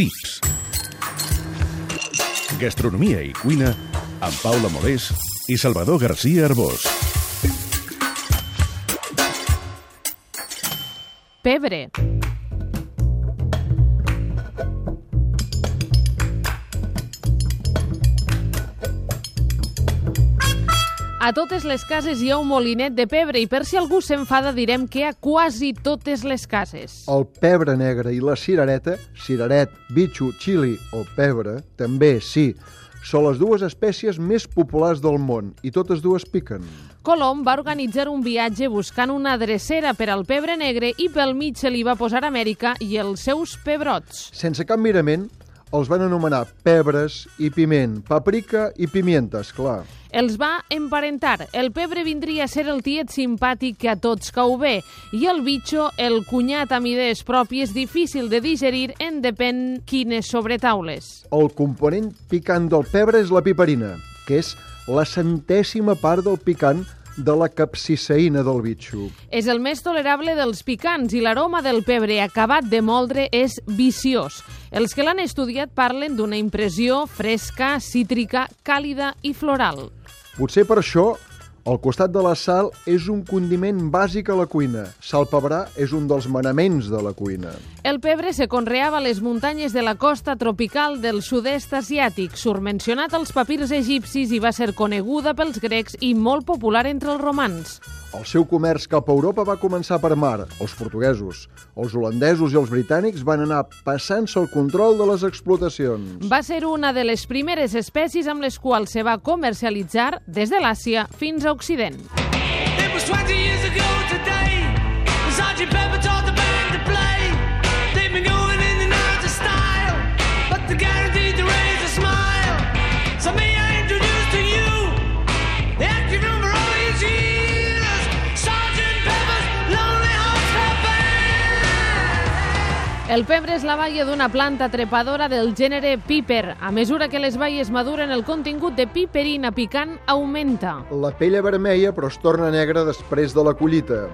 Tips. Gastronomia i cuina amb Paula Molés i Salvador García Arbós. Pebre. A totes les cases hi ha un molinet de pebre i per si algú s'enfada direm que a quasi totes les cases. El pebre negre i la cirereta, cireret, bitxo, xili o pebre, també, sí, són les dues espècies més populars del món i totes dues piquen. Colom va organitzar un viatge buscant una drecera per al pebre negre i pel mig se li va posar Amèrica i els seus pebrots. Sense cap mirament, els van anomenar pebres i piment, paprika i pimientes, clar. Els va emparentar. El pebre vindria a ser el tiet simpàtic que a tots cau bé i el bitxo, el cunyat amb idees pròpies difícil de digerir en depèn quines sobretaules. El component picant del pebre és la piperina, que és la centèsima part del picant de la capsiceïna del bitxo. És el més tolerable dels picants i l'aroma del pebre acabat de moldre és viciós. Els que l'han estudiat parlen d'una impressió fresca, cítrica, càlida i floral. Potser per això, al costat de la sal és un condiment bàsic a la cuina. Sal pebrà és un dels manaments de la cuina. El pebre se conreava a les muntanyes de la costa tropical del sud-est asiàtic, surmencionat als papirs egipcis i va ser coneguda pels grecs i molt popular entre els romans. El seu comerç cap a Europa va començar per mar, els portuguesos. Els holandesos i els britànics van anar passant-se el control de les explotacions. Va ser una de les primeres espècies amb les quals se va comercialitzar des de l'Àsia fins a Occident. It was 20 years ago today. Sergeant Pepper El pebre és la baia d'una planta trepadora del gènere piper. A mesura que les baies maduren, el contingut de piperina picant augmenta. La pell és vermella però es torna negra després de la collita.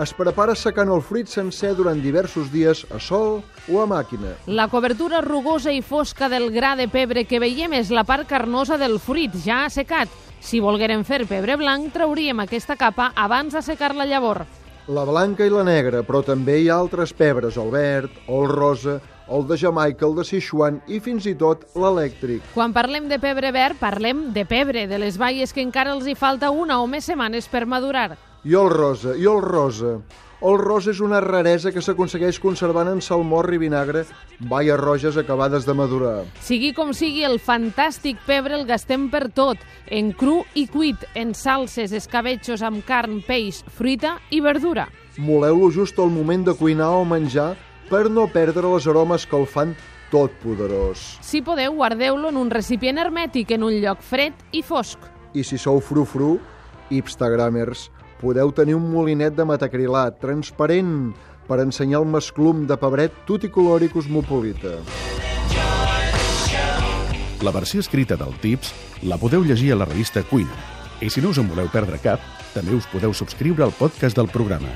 Es prepara secant el fruit sencer durant diversos dies a sol o a màquina. La cobertura rugosa i fosca del gra de pebre que veiem és la part carnosa del fruit, ja assecat. Si volguérem fer pebre blanc, trauríem aquesta capa abans d'assecar la llavor. La blanca i la negra, però també hi ha altres pebres, el verd, el rosa, el de Jamaica, el de Sichuan i fins i tot l'elèctric. Quan parlem de pebre verd, parlem de pebre, de les baies que encara els hi falta una o més setmanes per madurar. I el rosa, i el rosa. El rosa és una raresa que s'aconsegueix conservant en salmorra i vinagre, baies roges acabades de madurar. Sigui com sigui, el fantàstic pebre el gastem per tot, en cru i cuit, en salses, escabetxos amb carn, peix, fruita i verdura. Moleu-lo just al moment de cuinar o menjar per no perdre les aromes que el fan tot poderós. Si podeu, guardeu-lo en un recipient hermètic en un lloc fred i fosc. I si sou frufru, instagramers, podeu tenir un molinet de metacrilat transparent per ensenyar el masclum de pebret tuticolor i cosmopolita. La versió escrita del Tips la podeu llegir a la revista Cuina. I si no us en voleu perdre cap, també us podeu subscriure al podcast del programa.